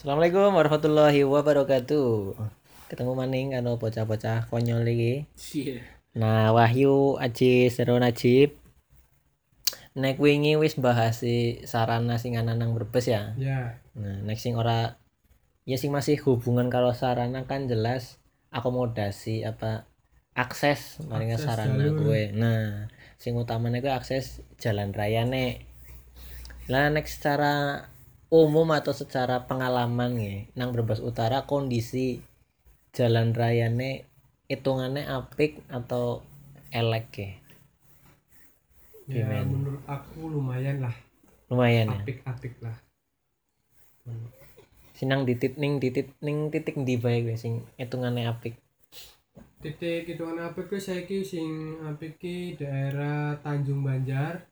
Assalamualaikum warahmatullahi wabarakatuh. Ketemu maning karo bocah-bocah konyol iki. Iya. Nah, Wahyu Aji Sero Najib. Nek wingi wis bahas si sarana sing ana nang Brebes ya. Ya. Nah, nek sing ora ya sing masih hubungan karo sarana kan jelas akomodasi apa akses maring Akses sarana jalur. gue. Nah, sing utamanya gue akses jalan raya nek. Lah nek secara umum atau secara pengalaman ya, nang Brebes Utara kondisi jalan raya nek hitungannya apik atau elek ya? Ya Gimana? menurut aku lumayan lah. Lumayan ya. Apik-apik lah. Sinang titik ning titik ning titik ndi bae gue sing hitungannya apik. Titik itu apik ku saiki sing apik ki daerah Tanjung Banjar.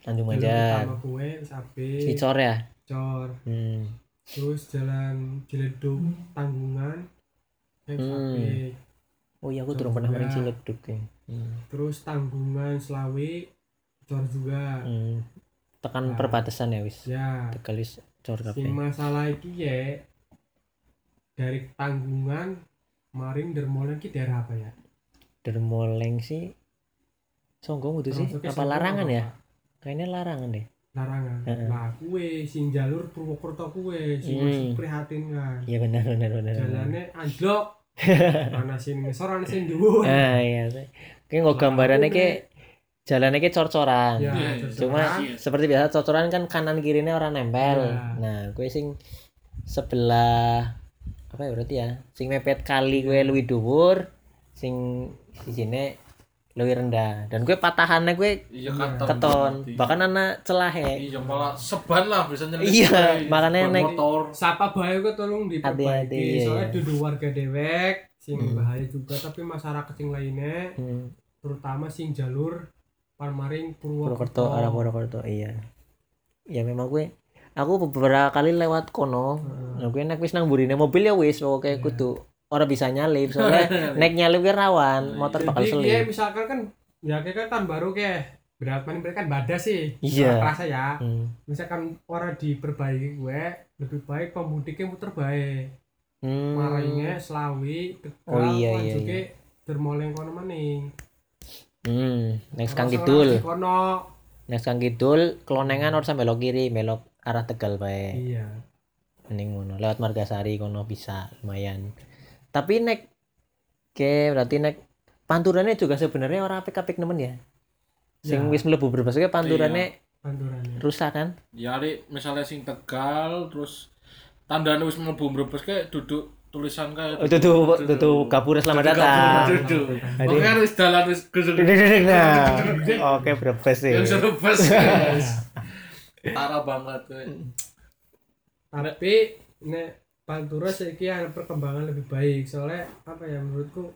Tanjung Banjar. utama kue wis apik. Sicor ya. Cor. Hmm. Terus jalan Ciledug Tanggungan. Wis Hmm. Oh iya aku durung pernah maring Ciledug ya. Hmm. Terus Tanggungan Selawi Cor juga. Hmm. Tekan Nah. perbatasan ya wis. Ya. Tegal wis cor Sing kabeh. masalah iki ya dari Tanggungan Maring Dermolen ki daerah apa ya? Dermoleng sih Songgong itu sih apa larangan apa? ya? Kayaknya larangan deh. Larangan Heeh. lah kue sing jalur Purwokerto kue sing Hmm. prihatin kan Iya benar benar benar. jalannya anjlok ana sing ngesor ana sing dhuwur Ah iya. Kayak nggak gambarannya kayak jalannya kayak cor-coran. ya Iya, Cuma cor-coran. seperti biasa cor-coran kan kanan kirinya orang nempel. Iya. Nah, gue sing sebelah apa ya berarti ya? Sing mepet kali gue luwih dhuwur, sing sisine luwih rendah. Dan gue patahannya gue Iya Iya. katon. keton, bahkan anak celah ya. iya malah seban lah bisa nyelip. Iya, makanya naik- motor. sapa bae kok tolong diperbaiki iya, soalnya iya. dudu warga dewek sing Hmm. bahaya juga tapi masyarakat sing lainnya Hmm, terutama sing jalur Palmaring Purwokerto, Purwokerto arah Purwokerto, iya. Ya memang gue aku beberapa kali lewat kono. Heeh. Nah, gue nek wis nang burine mobil ya wis pokoknya Iya. kudu ora bisa nyalip soalnya nek nyalip gue rawan, motor bakal jadi dia selip. misalkan kan ya kayak kan tahun baru kayak berat maning mereka kan badas sih Iya. kerasa ya Hmm. misalkan orang diperbaiki gue lebih baik pemudiknya muter baik Hmm. marainya selawi tegal Oh, iya, iya, lanjutnya dermoleng kono maning Hmm, next Kang Rasa Kidul. orang di kono Next Kang Kidul, kelonengan harus belok kiri, belok arah Tegal bae. iya Mending ngono, lewat Margasari kono bisa lumayan. Tapi nek ke berarti nek panturannya juga sebenarnya orang apik-apik nemen ya. Sing Ya. wis mlebu Brebes ke panturannya panturannya rusak kan? Ya ari misalnya sing Tegal terus tandane wis mlebu Brebes kayak duduk tulisan kayak Oh, itu tuh itu tuh Gapura selamat datang. Duduk. Pokoknya harus jalan wis. Nah, oke Brebes sih. Yang seru bus. guys. Tara banget. tapi nek pantura saiki ada perkembangan lebih baik soalnya apa ya menurutku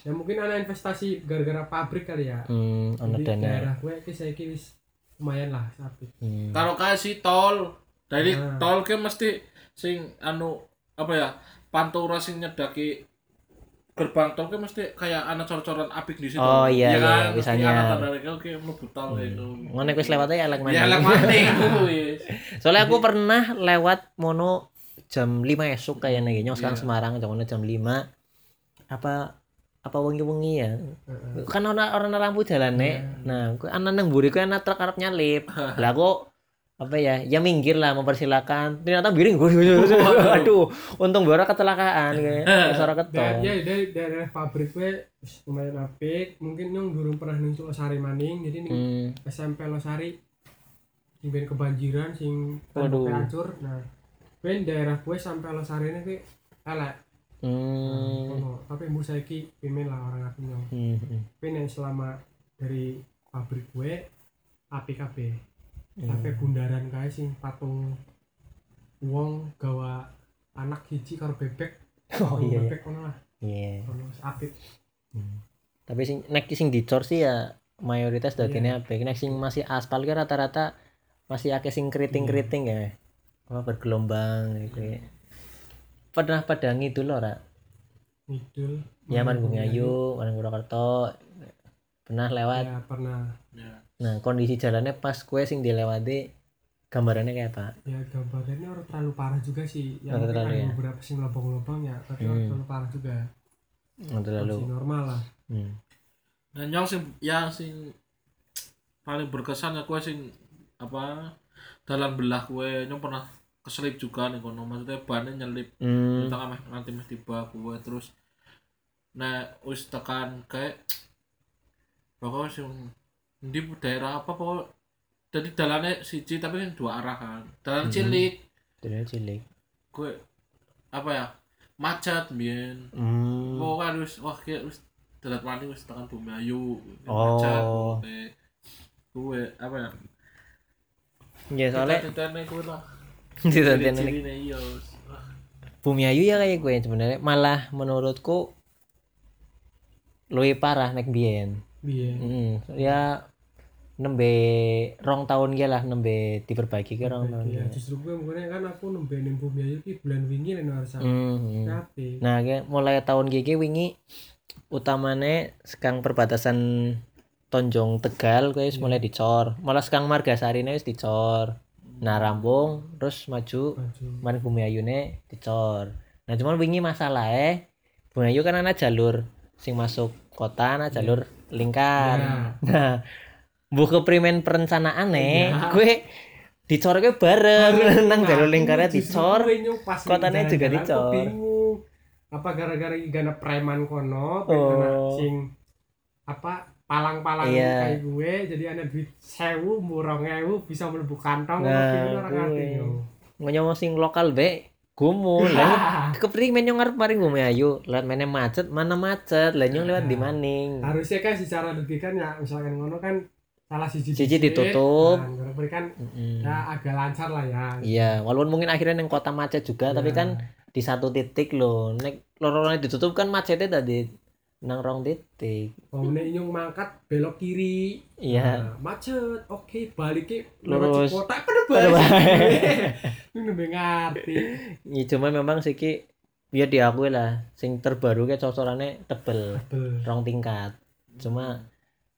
ya mungkin ada investasi gara-gara pabrik kali ya Hmm, dana. daerah gue ki saiki wis lumayan lah sapi Hmm. Kalau kasih tol dari Nah. tol ke mesti sing anu apa ya pantura sing nyedaki gerbang tol ke mesti kayak anak cor-coran apik di situ. Oh, iya, iya, kan? Mesti nyal. anak oke mlebu tol itu. Ngono lewat aja elek Ya mana. lah maning wis. Soalnya aku pernah lewat mono jam 5 esuk kayaknya. Nyong sekarang Iya. Semarang jam mono jam 5. Apa apa wengi-wengi ya? Heeh. Kan orang orang lampu jalan nek. Iya. Nah, aku anak nang mburi ku anak truk arep nyalip. Lah kok apa ya ya minggir lah mempersilakan ternyata biring aduh untung gue kecelakaan kayak suara ketong ya dari daerah pabrik gue lumayan apik mungkin nyong durung pernah nunjuk Losari maning jadi nih hmm. SMP Losari sing kebanjiran sing temboknya hancur nah ben daerah gue sampai Losari ini ki elek Hmm. Kono. tapi mbok saiki pimen lah orang aku nyong Hmm. tapi nek selama dari pabrik gue api kabeh Hmm. sampai bundaran kae sing patung wong gawa anak hiji karo bebek oh iya iya. bebek kono lah iya wis apik Hmm. tapi sing nek sing dicor sih ya mayoritas dadine apa nek sing masih aspal ki rata-rata masih akeh sing keriting-keriting ya apa bergelombang gitu pernah pada ngidul ora ngidul ya Manggung Ayu Manggung Purwokerto. Pernah lewat? Ya pernah. Ya. nah kondisi jalannya pas kue sing dilewati gambarannya kayak apa? Ya gambarnya orang terlalu parah juga sih. Ya mungkin terlalu ada ya. beberapa sing lobong-lobong ya tapi Hmm. orang terlalu parah juga. Nggak terlalu masih normal lah. Hmm. Nah, yang sing yang sing paling berkesan ya kue sing apa dalam belah kue. Yang pernah keselip juga nih kono. Maksudnya bannya nyelip. Hmm. meh nanti meh tiba kue terus. Nah wis tekan kayak pokoknya sing di daerah apa pokok jadi dalannya siji tapi kan dua arah kan. Dalan Mhm. cilik. Dulu cilik. Kue apa ya macet biyen hmm. pokoknya wis wah kayak wis dalat mani wis tekan bumi ayu Oh. macet kue apa ya. Ya soalnya lah di Tantian ini ciri-cirine iya. Wah, Bumi Ayu ya kayak gue sebenarnya malah menurutku luwih parah nek biyen. iya Hmm, ya nembe rong tahun ge lah nembe diperbaiki ke rong tahun. ya justru gue mungkin kan aku nembe ning bumi ayu ki bulan wingi nek harus. Kabeh. Nah, ge mulai tahun gigi wingi utamane sekang perbatasan Tonjong Tegal gue wis mulai dicor. Malah sekang Margasari wis dicor. Nah, Rambung terus maju Baju. Mari Bumi Ayune dicor. Nah, cuman wingi masalah eh Bumi Ayu kan ana jalur sing masuk kota ana jalur lingkar. Ya. Nah, mbuh keprimen perencanaan eh Ya. gue dicor ke bareng nang jalur Nah, lingkarnya dicor. gue kotanya juga dicor. Apa gara-gara gana preman kono, Oh. sing apa palang-palang Iya. kayak gue jadi ada duit sewu murong ewu bisa mlebu kantong Nah, apa piye ora ngerti. Ngomong sing lokal be gumu lah keprimen nyong arep maring Bumi Ayu lewat mana macet mana macet lah nyong lewat di maning Harusnya kan secara logika ya misalkan ngono kan salah siji Siji ditutup. Nah, ngono kan Mm-mm. ya agak lancar lah ya. Iya, walaupun mungkin akhirnya neng kota macet juga, tapi Nah. kan di satu titik loh. Nek lorongnya ditutup kan macetnya tadi nang rong titik. Oh, nek nyung mangkat belok kiri. Iya. Nah, macet. Oke, balik ke Lurus. kota pada balik. Ini nembe ngerti. Ya, cuma memang sih ki ya diakui lah, sing terbaru kayak cocorannya tebel, Bel. rong tingkat. Cuma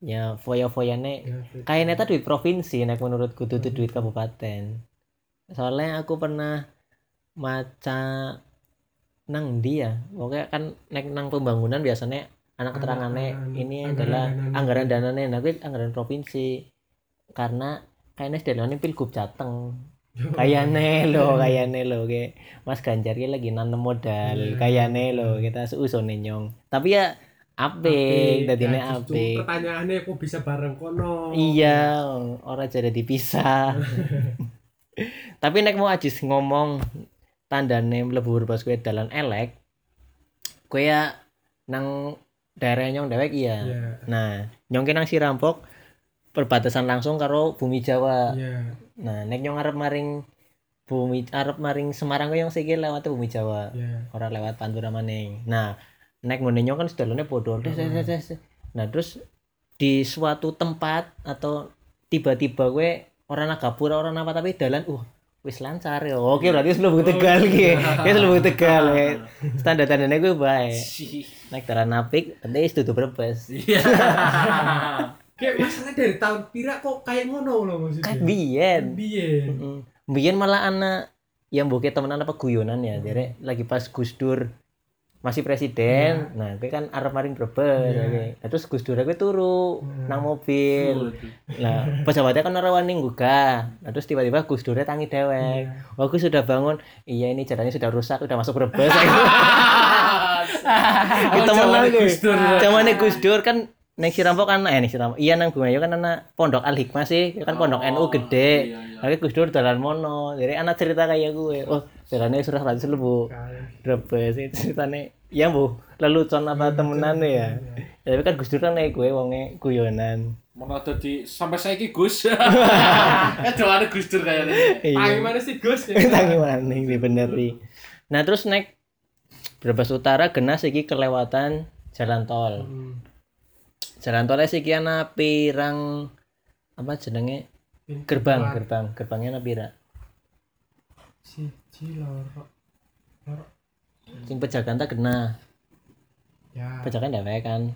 ya foya-foyane Ya, kayak neta duit provinsi nek menurutku itu duit kabupaten. Soalnya aku pernah maca nang dia, pokoknya kan nek nang pembangunan biasanya anak keterangannya ini anggaran adalah dananya. anggaran dananya, nah kuwi anggaran provinsi. Karena kayaknya sedalane pilgub Jateng. Kayaknya lo, kayaknya lo kayak Mas Ganjar ki lagi nanam modal, Iya. kayaknya lo kita seusone nyong. Tapi ya apik, dadine Ya, justru apik. Pertanyaannya kok bisa bareng kono? Iya, orang jadi dipisah. Tapi nek mau ajis ngomong tandane mlebu berbas kue dalan elek, kue ya nang daerah nyong dewek iya. Iya. Nah, nyong nang Sirampok perbatasan langsung karo Bumi Jawa. Iya. Nah, nek nyong arep maring Bumi arep maring Semarang kok yang sikil lewat Bumi Jawa. Iya. Ora lewat Pantura maning. Nah, nek ngene nyong kan sedalane des, des. Nah, terus di suatu tempat atau tiba-tiba gue orang nagapura orang apa tapi dalan uh wis lancar ya. Oke, berarti wis lebih tegal ki. Wis lebih tegal ya. Standar tandane gue bae. Sih. Nek dalan apik, nanti wis tutup brebes. Iya. Kayak masalah dari tahun pira kok kayak ngono loh maksudnya. Kan biyen. Biyen. Biyen malah anak yang bokeh temenan apa guyonan ya, derek lagi pas Gus Dur masih presiden. Nah, gue kan arep maring Brebes. Oke. Nah, terus Gus Dur gue turu Hmm. nang mobil. Nah, pejabatnya kan ora wani gugah. Nah, terus tiba-tiba Gus Durnya tangi dewek. Iya. Oh, aku sudah bangun. Iya, ini jalannya sudah rusak, udah masuk Brebes. Itu Oh, mana gue? Gus Dur. Zamannya Gus Dur kan Neng Sirampok kan eh Neng Sirampok. Iya nang Bumayu kan anak Pondok Al Hikmah sih, kan Pondok Oh, NU gede. iya, iya. Tapi Gus Dur dalan mono. Jadi anak cerita kayak gue. Oh, jalannya sudah ratus lebu. Brebes itu ceritane. Ya, Bu. Lelucon apa temenan ya. Ya, Tapi kan Gus Dur kan kayak gue wonge guyonan. Mana tadi sampai saya ki Gus. Eh doane Gus Dur kayaknya. Iya. gimana sih Gus? Tangi maning dibeneri. Nah, terus naik Brebes Utara genas iki kelewatan jalan tol. Hmm. Jalan tolnya sih ana pirang apa jenenge gerbang, gerbang, gerbangnya ana pira? Siji loro. Loro. Sing pejagan tak kena, Ya. pejagan dewek kan.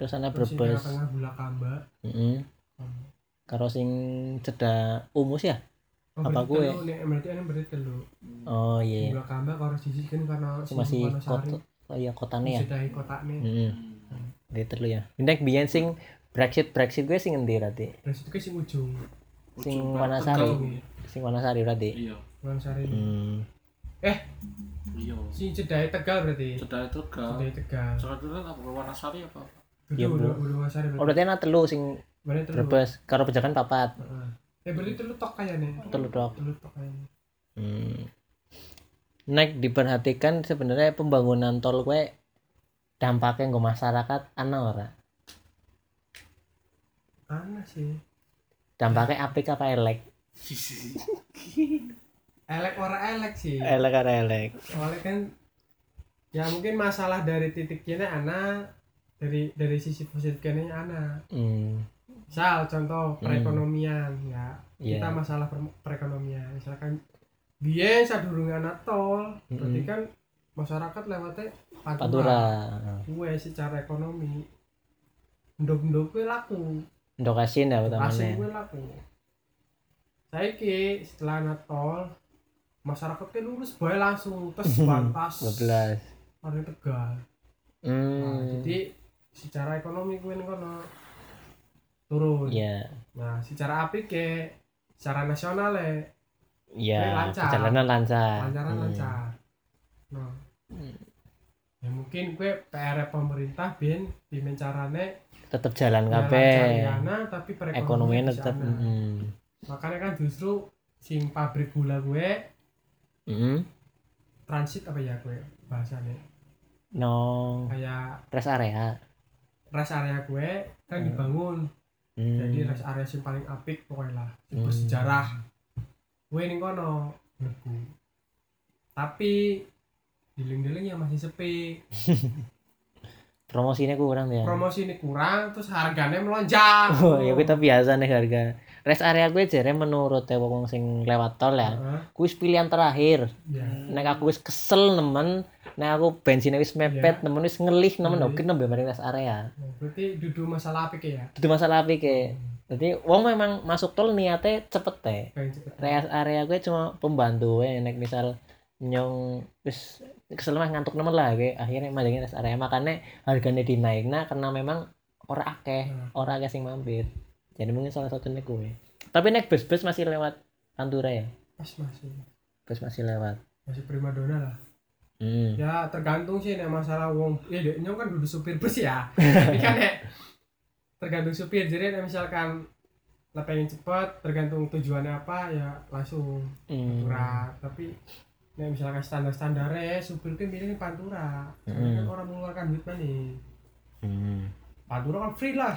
Terus ana terus sing Brebes. tengah-tengah Bulakamba. Heeh. Hmm. Karo sing cedak umus ya. Oh, Apa nek berarti ana berarti telu. oh iya Jumlah kambah karo siji kan karena masih kota oh iya kotane ya Sedahi kotane. heeh Di telu ya nek biyen sing Brexit Brexit gue sing endi berarti Terus itu ke sing ujung. sing Ujung Wanasari Tegal. Sing Wanasari berarti iya Wonosari. hmm. Eh, iya sing Cedahi Tegal berarti. Cedai Tegal Cedahi Tegal. itu kan apa Wanasari apa Iya, Bu. udah Wonosari oh berarti ana telu sing Berarti telu. Brebes karo pejagan papat Heeh. Eh berarti telu tok kayaknya. telu dok Telu tok kayaknya. Hmm. Nek diperhatikan sebenarnya pembangunan tol kue dampaknya nggak masyarakat ana ora? Ana sih. Dampaknya apik apa elek? Elek ora elek sih. Elek apa elek? Soalnya kan ya mungkin masalah dari titik kene ana dari dari sisi positif kene ana. Hmm. Misal contoh Hmm. perekonomian ya. Iya. Kita masalah per- perekonomian. Misalkan biyen sadurunge ana tol, berarti Mm-mm. kan masyarakat lewatnya pantura. Pantura. Kue secara ekonomi ndok-ndok kue laku. Ndokasin ya Asing utamanya. gue laku. Saiki setelah ana tol masyarakat ke lurus bae langsung tes batas 12. ada tegal. Nah, Hmm. jadi secara ekonomi gue kono turun. Iya. Nah, secara apik ke secara nasional ya Iya, lancar. perjalanan lancar. lancaran Hmm. lancar. Nah, ya mungkin gue PR pemerintah bin bimen carane Tetep jalan kabeh. tapi perekonomian sana. mm. Makanya kan justru sing pabrik gula gue Mm. transit apa ya gue bahasanya No, kayak rest area. rest area gue kan Hmm. dibangun Hmm. jadi rest area yang paling apik pokoknya lah Hmm. bersejarah gue ning kono tapi diling-diling ya masih sepi Promosinya kurang ya. promosi ini kurang terus harganya melonjak Oh, ya kita biasa nih harga. Rest area gue jare menurut ya wong sing lewat tol ya. Heeh, Kuis pilihan terakhir. ya Nek aku wis kesel nemen, nek aku bensinnya wis mepet, nemen wis ngelih nemen oke nembe mari rest area. Nah, berarti duduk masalah apik ya Itu masalah apik ke. Jadi wong memang masuk tol niatnya cepet teh. pengen cepet Rest area gue cuma pembantu we nek misal nyong wis kesel mah ngantuk nemen lah gue akhirnya majangin rest area. Makanya harganya dinaik nah karena memang ora akeh Hmm. ora akeh sing mampir. Jadi mungkin salah satunya gue tapi nek bus bus masih lewat Pantura ya? Pas masih. Bus masih lewat. Masih primadona lah. Hmm. ya tergantung sih nek masalah wong. Ya dek nyong kan duduk supir bus ya. Tapi kan nek tergantung supir. Jadi nek misalkan lah pengen cepet tergantung tujuannya apa ya langsung Hmm. pantura tapi nek misalkan standar standarnya supir kan milih pantura. Soalnya kan Hmm. orang mengeluarkan duit nih Hmm. pantura kan free lah.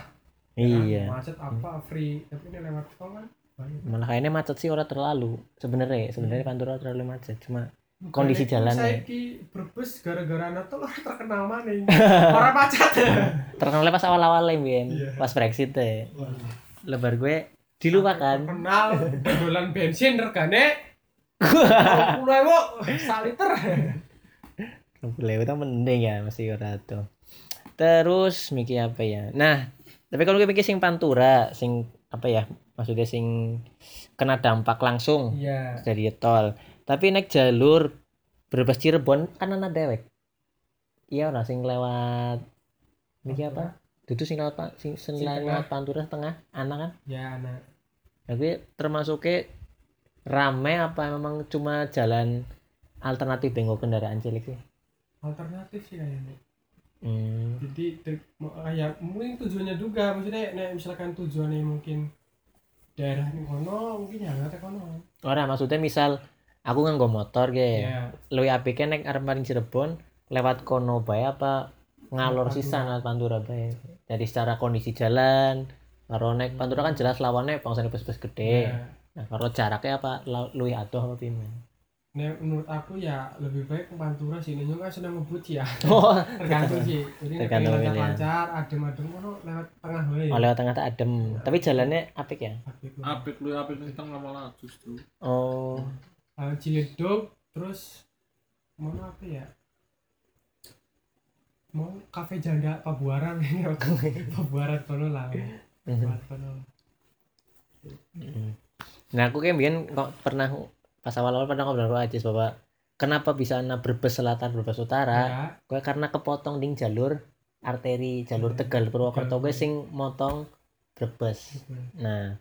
Ya kan? iya. Macet apa free. Tapi ini lewat tol kan banyak. Malah kayaknya macet sih ora terlalu sebenarnya. Sebenarnya Pantura terlalu macet cuma Kondisi jalan ya. saya berbus gara-gara anak tol orang terkenal maning orang macet. Terkenalnya pas awal-awal ya Bien Iya. pas Brexit ya. Lebar gue dilupakan. Kenal dolan bensin regane puluh ewu sak liter. Boleh itu mending ya masih ora tuh. Terus mikir apa ya? Nah tapi kalau gue mikir sing Pantura sing apa ya? Maksudnya sing kena dampak langsung iya. dari tol. Tapi naik jalur Brebes Cirebon kan ana dewek. Iya ora sing lewat niki apa? Itu sing lewat sing, sing lewat Pantura tengah ana kan? Ya anak tapi termasuknya rame apa memang cuma jalan alternatif bengok kendaraan cilik sih? Alternatif sih kayaknya hmm. jadi ter- mau- ya mungkin tujuannya juga maksudnya nek misalkan tujuannya mungkin daerah ini kono mungkin ya nggak kono. Ora maksudnya misal aku nganggo motor ge. Ya luwih apike nek arep maring Cirebon lewat kono bae apa ngalor sisan lewat Pantura bae. Jadi secara kondisi jalan karo nek Pantura kan jelas lawannya bangsane bus-bus gede. Ya. Nah kalau jaraknya apa? Luwih adoh apa pimen? Nek menurut aku ya lebih baik ke Pantura sih. Nyong kan sedang ngebut ya. Oh tergantung sih. jadi Tergantung ini ya. lancar adem-adem kono lewat tengah wae. Oh, lewat tengah tak adem. Tapi jalannya apik ya? Apik apik lu apik ning tengah malah justru. Oh. Uh, Ciledug terus mana apa ya? Mau kafe janda pabuaran. Ini pabuaran kono lah Mhm. pabuaran kono Mm. Nah aku kan biyen kok pernah pas awal-awal pernah ngobrol sama Ajis bahwa kenapa bisa ana Brebes Selatan Brebes Utara? ya Gue karena kepotong ding jalur arteri jalur Hmm, Tegal Purwokerto gue Tegal. sing motong Brebes. Nah,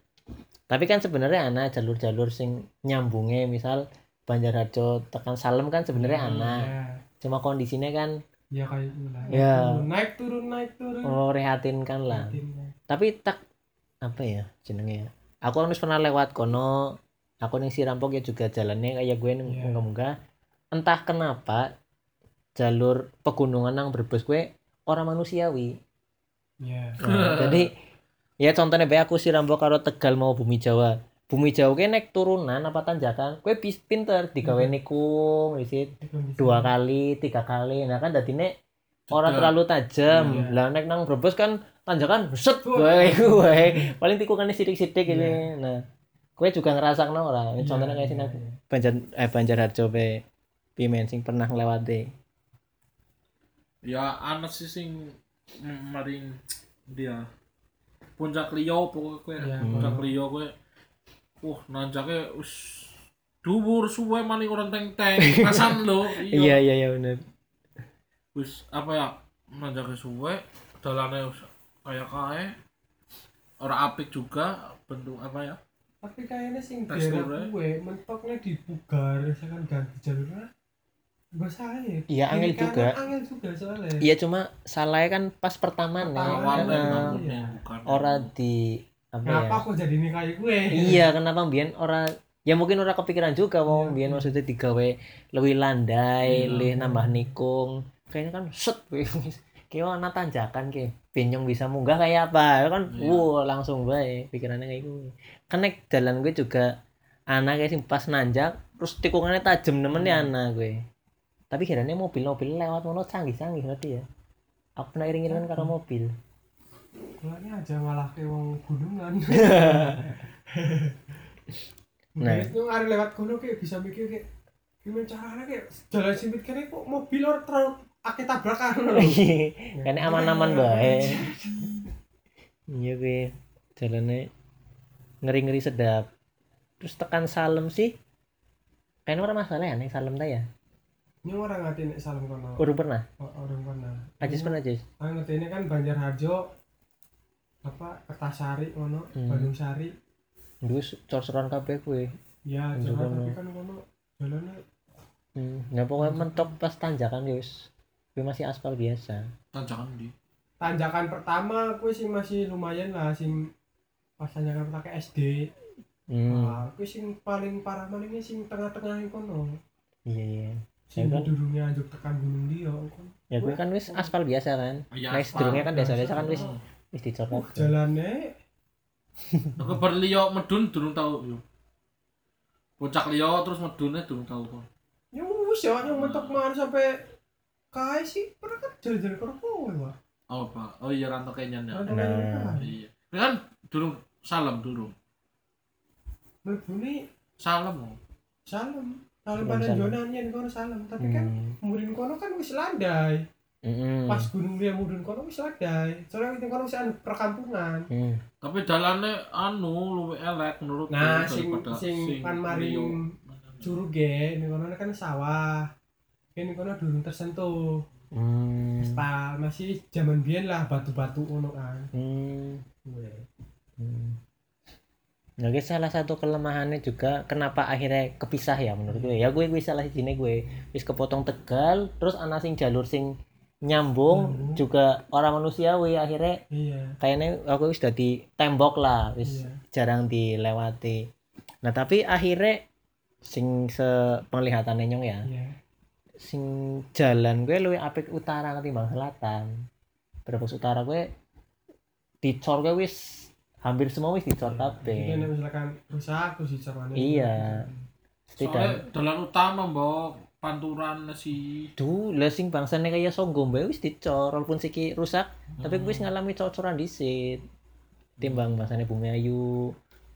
tapi kan sebenarnya ana jalur-jalur sing nyambungnya misal Banjarharjo tekan Salem kan sebenarnya ana. ya Cuma kondisinya kan ya kayak lah Ya. naik turun naik turun memprihatinkan lah. Yakin, ya. Tapi tak apa ya jenenge ya. Aku harus pernah lewat kono. Aku ning Sirampok ya juga jalannya kayak gue Iya. munggah-munggah. Entah kenapa jalur pegunungan nang Brebes gue orang manusiawi. ya Nah, jadi ya contohnya bae aku Sirampok karo Tegal mau Bumi Jawa. Bumi Jawa gue naik turunan apa tanjakan, gue pinter Hmm. wisit Di kondisi- dua kali, tiga kali. Nah kan dadine orang terlalu tajam. Iya. Lah naik nang Brebes kan tanjakan set wae wae. Paling tikungannya sidik-sidik Iya. ini. Nah, gue juga ngerasa ora. Ini Iya, contohnya kayak sini. Banjar eh Banjarharjo pe Pimen sing pernah ngelewati. ya anak sih sing maring dia puncak liyo pokoknya kue Iya, puncak liyo kue uh nanjaknya us dhuwur suwe maning orang teng teng kasan lo Iya iya iya benar. Wis apa ya nanjaknya suwe dalannya us kayak kae ora apik juga bentuk apa ya tapi kayaknya sing daerah gue mentoknya di Pugar misalkan ganti jalurnya gak salah ya Iya, kanan juga. angel juga soalnya Iya cuma salahnya kan pas pertama nih. Bangunnya Iya. Ora di apa kenapa ya? kok jadi ini kayak gue Iya, kenapa Bian ora ya mungkin ora kepikiran juga mau Iya, Bian iya. maksudnya digawe lebih landai, Iya. lebih nambah nikung. Kayaknya kan set kayak ana tanjakan ke benyong bisa munggah kayak apa. Kan Iya. wow langsung bae pikirannya kayak gue kan nek jalan gue juga anak kayak sing pas nanjak terus tikungannya tajam nemen ya Hmm. anak gue. Tapi kiranya mobil-mobil lewat mono canggih-canggih berarti ya. Aku pernah iring-iringan karo mobil. Kulanya aja malah ke wong gunungan. Nah. itu lewat kono kayak bisa mikir kayak gimana caranya kayak jalan sempit kene kok mobil orang terlalu akeh tabrakan loh Kayaknya aman-aman bae. Iya gue jalannya ngeri-ngeri sedap. Terus tekan Salem sih. Kayaknya orang masalah ya nih Salem ta ya. ini orang ngerti nek salam kono Urung pernah. Oh, orang pernah Ajis pernah Ajis. Aku ngerti ini kan Banjarharjo apa Kertasari ngono Hmm. Bandung Sari Dulu cor-coran kabeh gue. ya Iya, kono. tapi kan kono jalannya Hmm. Nah pokoknya mentok pas tanjakan guys. Gue masih aspal biasa. tanjakan di. Tanjakan pertama aku sih masih lumayan lah sing pas tanjakan pakai SD Hmm. Wah, aku sing paling parah ini sing tengah-tengah kono. Iya iya. sing Ya kan? durungnya anjuk tekan gunung dia kan Ya gue kan wis aspal biasa kan. ya Nah, sedurungnya kan desa-desa kan wis wis dicor uh, jalannya. Aku berliyo medun durung tahu yo. Puncak liyo terus medunnya durung tahu kok. Ya wis ya yang mentok mana sampai kai sih pernah kan jalan-jalan kono kowe wah oh pak oh iya rantau kenyan ya Nah. Kan. iya Ini kan durung salam durung mlebune salam salam salam pada jonan yen kono salam tapi kan Hmm. murin kono kan wis landai Mm-mm. pas gunung dia mudun kono wis landai soalnya itu kono wis anu perkampungan Hmm. tapi dalannya anu luwih elek menurut nah sing sing kan liyo. maring curug ya ini kono kan sawah ini kono durung tersentuh Hmm. Stal masih zaman biyen lah batu-batu ngono kan Hmm. Hmm. Nah, guys, salah satu kelemahannya juga kenapa akhirnya kepisah ya menurut gue. Ya gue gue salah sini gue. Wis kepotong Tegal, terus ana sing jalur sing nyambung Nyambung. juga orang manusiawi akhirnya iya kayaknya aku wis dadi tembok lah, wis iya jarang dilewati. Nah, tapi akhirnya sing sepenglihatannya nyong ya, iya sing jalan gue luwih apik utara ketimbang selatan. Brebes utara gue dicor gue wis hampir semua wis dicor Jadi kabeh. nek misalkan rusak terus dicarane Iya. soalnya dalan utama mbok panturan si Duh, lah sing bangsane kaya songgo mbak wis dicor walaupun siki rusak, tapi gue Hmm. wis ngalami cor-coran disit. Timbang bangsane Bumi Ayu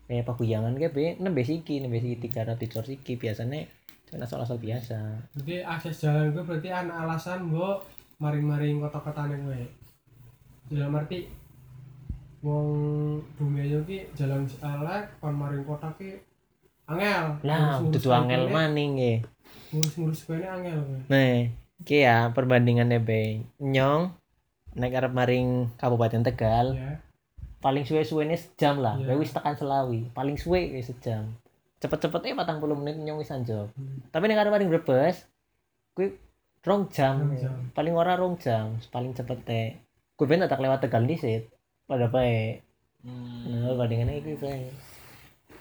kayak paguyangan kayak be nembe siki, nembe siki tiga ratus dicor siki biasanya cuma asal-asal biasa. Jadi akses jalan gue berarti ana alasan gue maring-maring kota-kota gue. Dalam arti wong bumi aja ki jalan elek kon maring kota ki angel Ngurus-ngurus dudu angel maning nggih. ngurus-ngurus kene angel. Nah, iki ya perbandingannya be. Nyong nek arep maring Kabupaten Tegal, ya paling suwe-suwene sejam lah. Iya. Kowe wis tekan Selawi, paling suwe wis sejam. Cepet-cepet eh 40 menit nyong wis anjop. Hmm. Tapi nek arep maring Brebes, kuwi rong jam. Rong jam. Paling ora rong jam, paling cepet teh. Kuwi ben tak lewat Tegal dhisik. Pada bae. Hmm. Nah, bandingannya itu bae.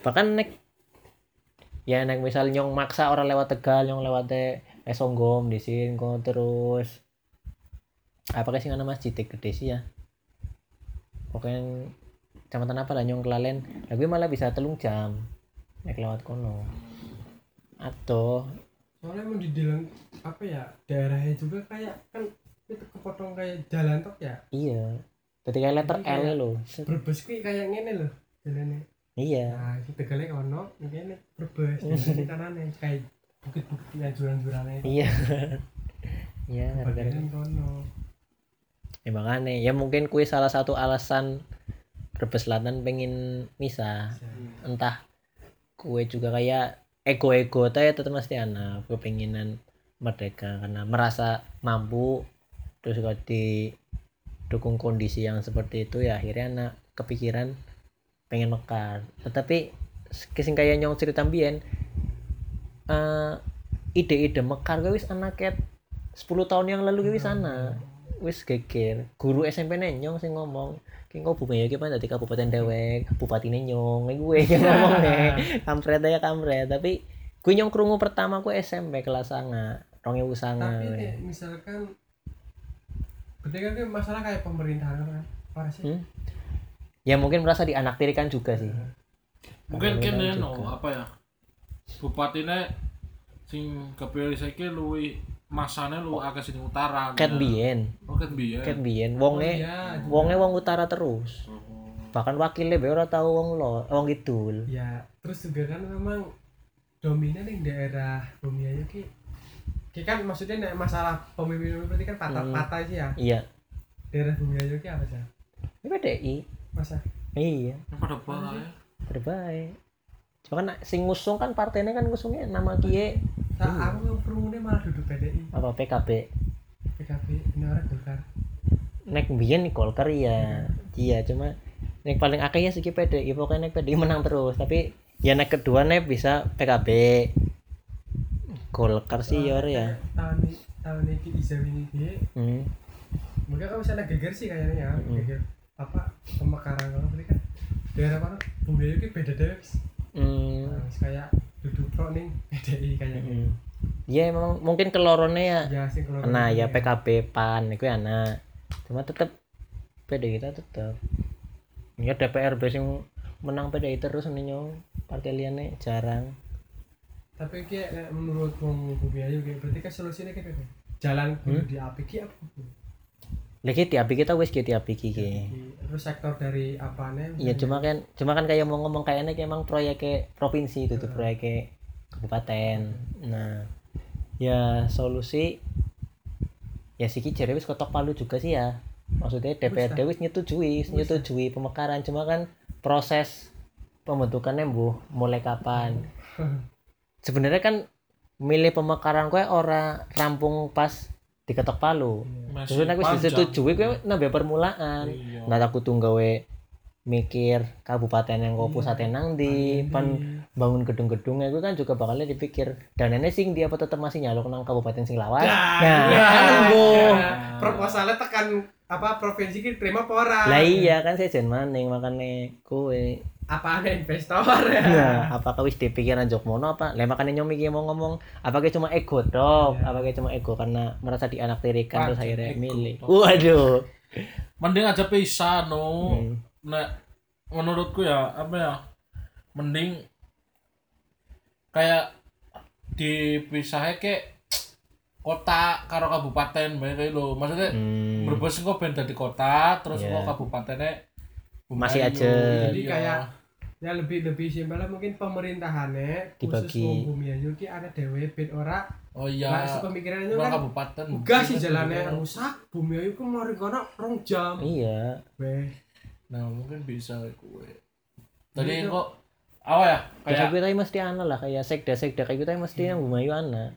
Bahkan nek ya nek misal nyong maksa orang lewat Tegal, nyong lewat teh Esonggom di sini kok terus apa sih nama masjid gede sih ya pokoknya kecamatan apa lah nyong kelalen tapi malah bisa telung jam nek lewat kono. Atau soalnya mau di dalam apa ya daerahnya juga kayak kan itu kepotong kayak jalan tok ya? Iya. Jadi kayak letter L Set. berbes kuwi kayak ngene loh jalannya. Iya. Nah itu tegalnya kono ini berbes jalannya kanannya kayak bukit-bukit yang juran-jurannya. Iya. Iya bagian kono? Ya makanya. Ya mungkin kue salah satu alasan Brebes Selatan pengen misah. Entah kue juga kayak ego-ego teh tetap mesti anak kepenginan merdeka karena merasa mampu. Terus kalau didukung kondisi yang seperti itu ya akhirnya anak kepikiran pengen mekar. Tetapi kesing kayak nyong cerita mbien eh, ide-ide mekar gue wis anak ket 10 tahun yang lalu gue wis ana wis geger. Guru SMP nyong sing ngomong Ki kok bumi ya ki dadi kabupaten dewek bupati nyong. Gue yang ngomong nih kampret aja kampret. Tapi gue nyong krungu pertama gue SMP kelas sanga rong ewu sanga tapi we. nek misalkan berarti kan itu masalah kayak pemerintahan kan? Apa sih? Hmm? ya mungkin merasa dianaktirikan juga sih. Mungkin Pemerintahan kene no apa ya? Bupatine sing kepilih saiki luwi masane lu akeh sing utara ket biyen. Oh ket biyen. Ket biyen. Oh, wonge iya, wonge wong utara terus. Oh. bahkan wakilnya be ora tau wong lo wong kidul. Ya terus juga kan memang dominan yang daerah Bumi Ayu ki ki kan maksudnya nek masalah pemimpin berarti kan patah-patah sih ya? Iya. Daerah Bumi Ayu ki apa sih ini PDI masa? Iya. Pada bae terbaik cuma kan sing ngusung kan partainya kan ngusungnya nama kie Sa aku yang perlunya malah duduk PDI apa PKB PKB ini orang Golkar. Nek biyen Golkar ya iya cuma nek paling akeh ya sih PDI pokoknya nek PDI menang terus. Tapi ya nek kedua nek bisa PKB Golkar sih ya ora ya. Tahun ini tahun ini bisa ini dia hmm. mungkin kalau misalnya geger sih kayaknya ya. Mm. geger apa pemekaran kalau kan? Daerah mana? Bumi ki beda deh Hmm. nah, kayak duduk pro nih PDI kayaknya Hmm. Ya emang mungkin kelorone ya ya sih nah ya PKB PAN itu anak cuma tetep PDI kita tetep ya DPR sing menang PDI terus nih nyong partai liane jarang tapi kayak menurut wong Bumi Ayu kayak berarti kan solusinya kayak apa? jalan Hmm? diapik ki apa lagi tiapi kita wis ki tiapi ki ki. terus sektor dari apa nih Iya cuma kan cuma kan kayak mau ngomong kayaknya kayak emang proyeknya provinsi itu tuh proyeknya kabupaten. Nah ya solusi ya sih jare wis ketok palu juga sih ya. Maksudnya DPRD wis nyetujui, nyetujui pemekaran cuma kan proses pembentukannya bu mulai kapan. Sebenarnya kan milih pemekaran kue ora rampung pas diketok palu. Terus panjang. disetujui kowe nambah permulaan. Iya. Nah aku tuh gawe mikir kabupaten yang kau Iya. pusatnya nang di pan bangun gedung-gedungnya gue kan juga bakalnya dipikir dan ini sing dia apa tetap masih nyaluk nang kabupaten sing lawas Nah, nah iya. kan bu proposalnya tekan apa provinsi ki terima apa ora lah iya kan saya jen maning makanya kue apa ada investor ya nah apakah wis dipikiran Jokmono apa lah makanya nyomi iki mau ngomong apakah cuma ego dong Iya. apakah cuma ego karena merasa dianaktirikan terus Wajar, akhirnya ego milih waduh mending aja pisah no Hmm. nek menurutku ya apa ya mending kayak dipisahnya kayak kota karo kabupaten bae kayak lho maksudnya Hmm. Brebes kok ben dadi kota terus Iya. kok kabupatennya Masih aja. Jadi Iya. kayak ya lebih lebih simpel lah mungkin pemerintahannya khusus wong Bumi Ayu ki ada dewe ben ora? Oh iya. Nah sepemikiran itu kan kabupaten. enggak sih jalannya rusak Bumi Ayu ku mari kono rong jam. Iya. Weh. Nah mungkin bisa kue tadi Iya. kok apa ya? Kayak kita mesti ana lah kayak sekda sekda kayak kita mesti yang bumayu ana.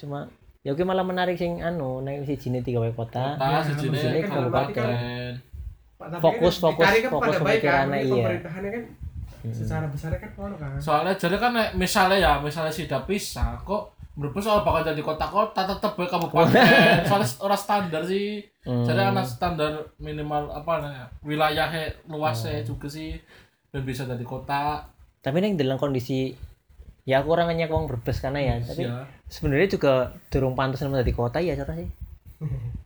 Cuma ya oke malah menarik sing anu naik si jini tiga wae kota. Kota Ya, sejene sejene kabupaten kabupaten. Pak, tapi Fokus, kan fokus, kan fokus pada baik kan pemikirannya, ini iya. pemerintahannya kan secara besarnya kan kono kan. Soalnya jadi kan misalnya ya misalnya sudah pisah kok Brebes soal bakal jadi kota-kota tetep ya kabupaten. Soalnya orang standar sih. Hmm. jadi anak standar minimal apa namanya wilayahnya luasnya juga sih dan bisa jadi kota. Tapi neng dalam kondisi ya aku orangnya wong berbes karena ya tapi ya. sebenarnya juga durung pantas menjadi kota ya cara sih.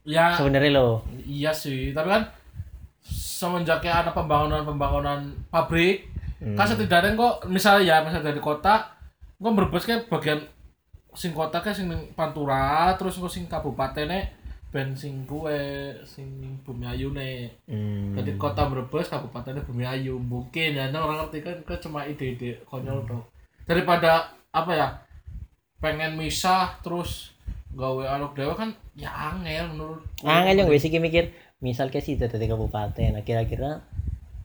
Ya. Sebenarnya loh. Iya sih tapi kan semenjaknya ada pembangunan-pembangunan pabrik Hmm. kan setidaknya kok misalnya ya misalnya dari kota kok Brebes kan bagian sing kota kan sing Pantura terus kok sing kabupatennya ben sing kue sing Bumiayu nih Hmm. jadi kota Brebes kabupatennya Bumiayu mungkin ya nah, orang ngerti kan kan cuma ide-ide konyol dong daripada apa ya pengen misah terus gawe alok dewa kan ya angel menurut angel yang wis iki mikir misal ke sih dari kabupaten nah kira-kira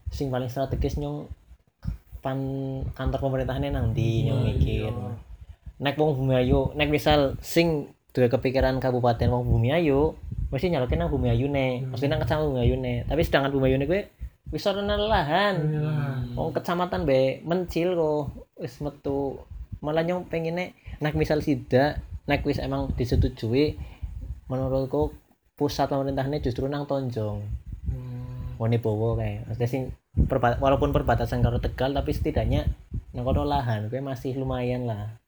sing paling strategis nyong pan kantor pemerintahannya nanti nyong Iya, mikir iya. naik wong bumi ayu naik misal sing duwe kepikiran kabupaten wong bumi ayu mesti nyalokin nang bumi ayu nih mesti nang kecamatan bumi ayu nih tapi sedangkan bumi ayu nih gue wis ora lahan. Hmm. wong kecamatan be mencil kok wis metu. Malah nyong pengennya naik misal sida naik wis emang disetujui menurutku pusat pemerintahannya justru nang Tonjong. Hmm. Wonibowo kayak maksudnya sing perba- walaupun perbatasan karo Tegal tapi setidaknya nang kono lahan gue masih lumayan lah.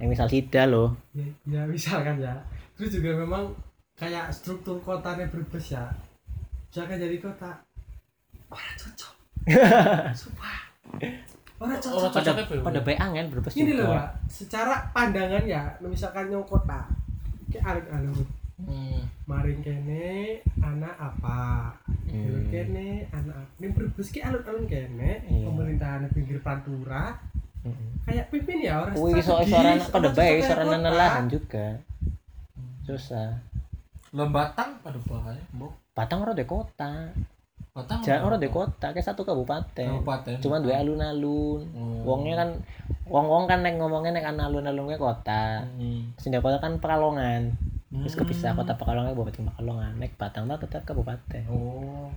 Yang misal sida loh. Ya, ya misalkan ya. Terus juga memang kayak struktur kotanya Brebes ya. Jangan jadi kota. Orang cocok. Sumpah. Orang Orang cocok. pada apa ya? pada baik angin berbes ini loh secara pandangan ya misalkan yang kota kayak alur-alur Hmm. maring kene anak apa Hmm. kene anak apa ini Brebes ki alun-alun kene Iya. pemerintahan pinggir Pantura Mm-mm. kayak pimpin ya orang Wih, strategis, ora pada orang baik, kota. lahan juga. Susah. Lembatang pada bahaya, Mbok. Batang ora de kota. Batang Jangan ora de kota, kayak satu kabupaten. kabupaten. Cuma dua alun-alun. Oh. Wongnya kan wong-wong kan nek ngomongnya nek ana alun-alun ke kota. Hmm. Sing kota kan Pekalongan. Terus kepisah kota Pekalongan kabupaten Pekalongan. Nek Batang mah tetap kabupaten. Oh.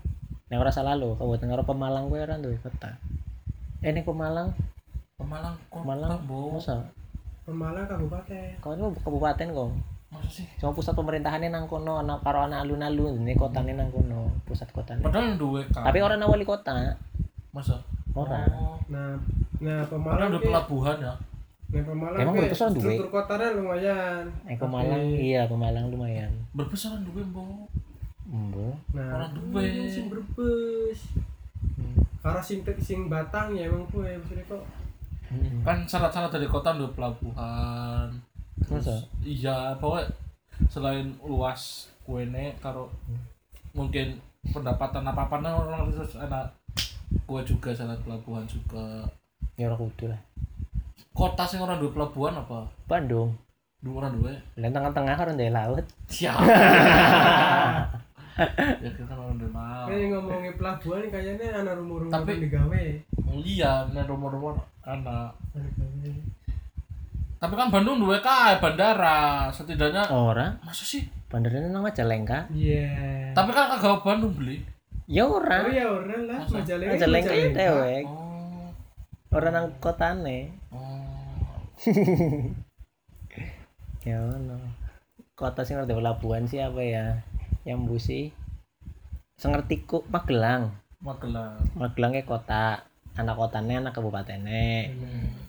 Nek ora salah lo, kabupaten karo Pemalang kuwi ora duwe kota. Eh nek Pemalang, Pemalang kota, Pemalang Mbok. masa? Pemalang kabupaten Kau itu kabupaten kok. Masa sih? Cuma pusat pemerintahannya nang kono, ana karo ana alun-alun, ini kotane nang kono, pusat kotane. Padahal duwe kan. Tapi orang nang wali kota, masa? ora. Oh. nah nah Padahal Pemalang duwe ki- pelabuhan ya. Nah Pemalang Emang orang duwe? struktur kotanya lumayan Eh Pemalang, iya Pemalang lumayan. Orang duwe, Mbok. Embo. nah Orang duwe. hmm, sing Brebes Hmm. karena sing sing Batang ya emang kue maksudnya kok Hmm. Kan syarat-syarat dari kota duwe pelabuhan. Masa? Iya, pokoknya selain luas kuene karo mungkin pendapatan apa apa orang terus enak kue juga syarat pelabuhan juga Ya ora kudu lah. Kota sing orang duwe pelabuhan apa Bandung. dua orang duwe Lah tengah-tengah kan ndek laut. siap ya kita kan orang duwe mau kayak ngomongin pelabuhan ini kayaknya anak rumah-rumah Tapi- digawe Oh, iya nih rumor-rumor digawe. tapi kan Bandung duwe kae bandara setidaknya Ora, masa sih bandaranya nang Majalengka. iya tapi kan kagak Bandung beli Ya oh ora. ya orang lah? Majalengka Majalengka ya dewek. oh Ora nang kotane. oh Ya ono. Kota sing ada pelabuhan sih apa ya? Yang busi. Sengertiku Magelang. Magelang Magelang ke kota. Anak kotane anak kabupatennya.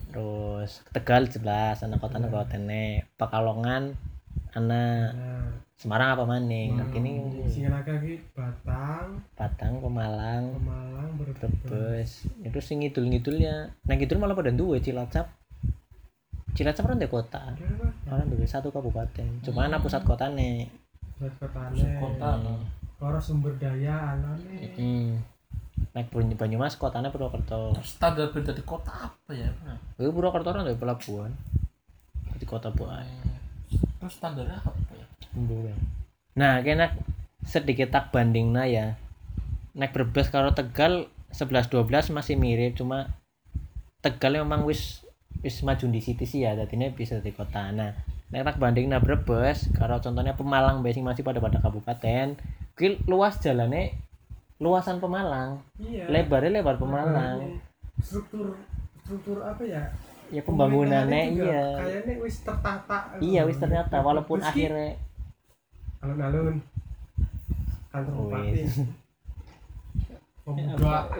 Terus Tegal jelas anak kotane kabupatennya. Pekalongan anak nah Semarang apa maning? Kini sing lagi Batang Batang, Pemalang, Pemalang Brebes. Itu sing ngidul-ngidulnya. Nah, ngidul malah pada duwe Cilacap. Cilacap kan di kota. Orang duwe satu kabupaten. Cuma anak pusat kotane. Buat kotane Pusat kota Karo sumber daya alane Hmm. Naik Banyu- Banyumas kotanya Purwokerto. standar beda di kota apa ya Gue Purwokerto kan dari pelabuhan. Di kota buah. terus standarnya apa ya Nah, kena sedikit tak bandingna ya. Naik Brebes karo Tegal 11 12 masih mirip cuma Tegal memang wis wis maju di city sih ya tadinya bisa di kota. Nah nek tak banding nah Brebes kalau contohnya Pemalang bae sing masih pada pada kabupaten kuwi luas jalannya luasan Pemalang. Iya. Lebarnya lebar Pemalang. Struktur struktur apa ya? Ya pembangunannya iya. kayaknya wis tertata. Iya wis ternyata walaupun Meski akhirnya alun-alun. Kantor bupati. Pemuda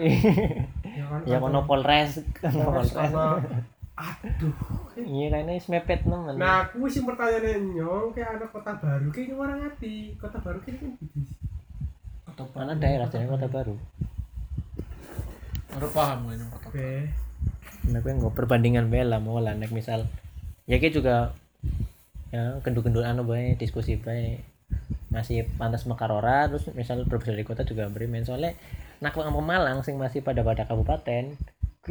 ya kan ya kono Polres kono Polres Polres aduh. Iya kayaknya wis mepet nemen nah aku sih pertanyaan nyong kayak anak kota baru kayak orang hati kota baru kayak kan gitu. Kota mana? Daerah jadi kota baru. Baru paham gue ini kota oke. Nah gue nggak perbandingan bela mau lah nek misal ya kayak juga ya kendul-kendul anu bae diskusi bae masih pantas mekar ora terus misal berbeda dari kota juga beri men soalnya nak wong Pemalang sing masih pada pada kabupaten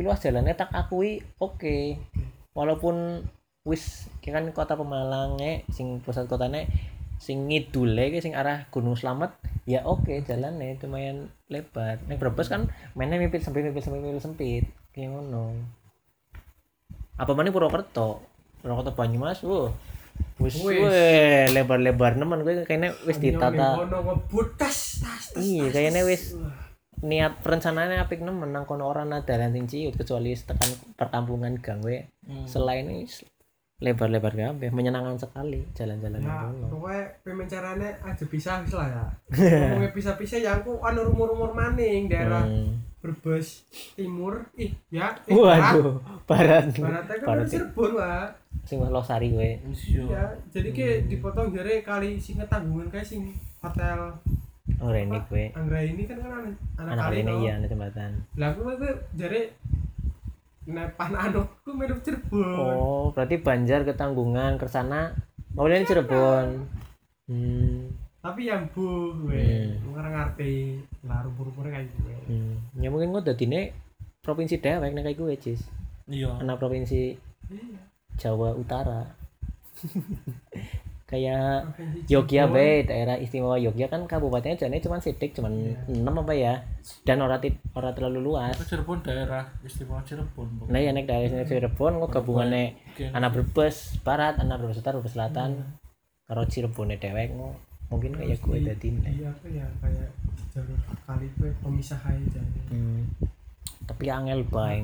luas jalannya tak akui oke. Walaupun wis kan kota Pemalang eh, sing pusat kotanya sing ngidule ki sing arah Gunung Slamet ya oke jalannya lumayan lebar. Nek Brebes kan mainnya mipit sempit mipit sempit mipit sempit. Kayak ngono. Apa mana Purwokerto? Purwokerto Banyumas wuh. Wis lebar-lebar nemen gue kayaknya wis ditata Iya, kayaknya wis. Niat perencanaannya apik nemen nang kono ora ana dalan sing ciut kecuali tekan perkampungan gang we Hmm. selain ini lebar-lebar kabeh menyenangkan sekali jalan-jalan kono pokoknya pembicaranya aja pisah wis lah ya ngomongnya pisah-pisah ya aku anu rumor-rumor maning daerah Hmm. Brebes Timur ih ya eh, barat waduh barat baratnya kan Barat. barat Cirebon lah sing losari kowe Iya. ya jadi kayak dipotong jare kali sing tanggungan kayak sing hotel oh rene kowe Anggra ini kan kan anak, anak, anak toh. iya anak jembatan lah aku itu jare nepan anakku mirip Cirebon oh berarti Banjar ke Tanggungan ke sana mau ini Cirebon hmm. tapi yang bu gue Hmm. ngarang ngerti lah rumpur-rumpurnya kayak gue hmm. ya mungkin gue dadine provinsi dewek nek kayak gue cis Iya. anak provinsi iya Jawa Utara kayak provinsi Yogya Cirebon. be daerah istimewa Yogya kan kabupatennya jane cuma sidik cuman Iya. 6 apa ya? Dan ora ti- ora terlalu luas. Itu Cirebon daerah istimewa Cirebon. Nah ya nek daerah sini Cirebon kok gabungannya anak Brebes Barat anak Brebes Utara Brebes Selatan. Karo Cirebon dewek mungkin kayak gue Di- dadi di apa ya kayak jalur kali gue pemisah aja hmm. tapi angel bae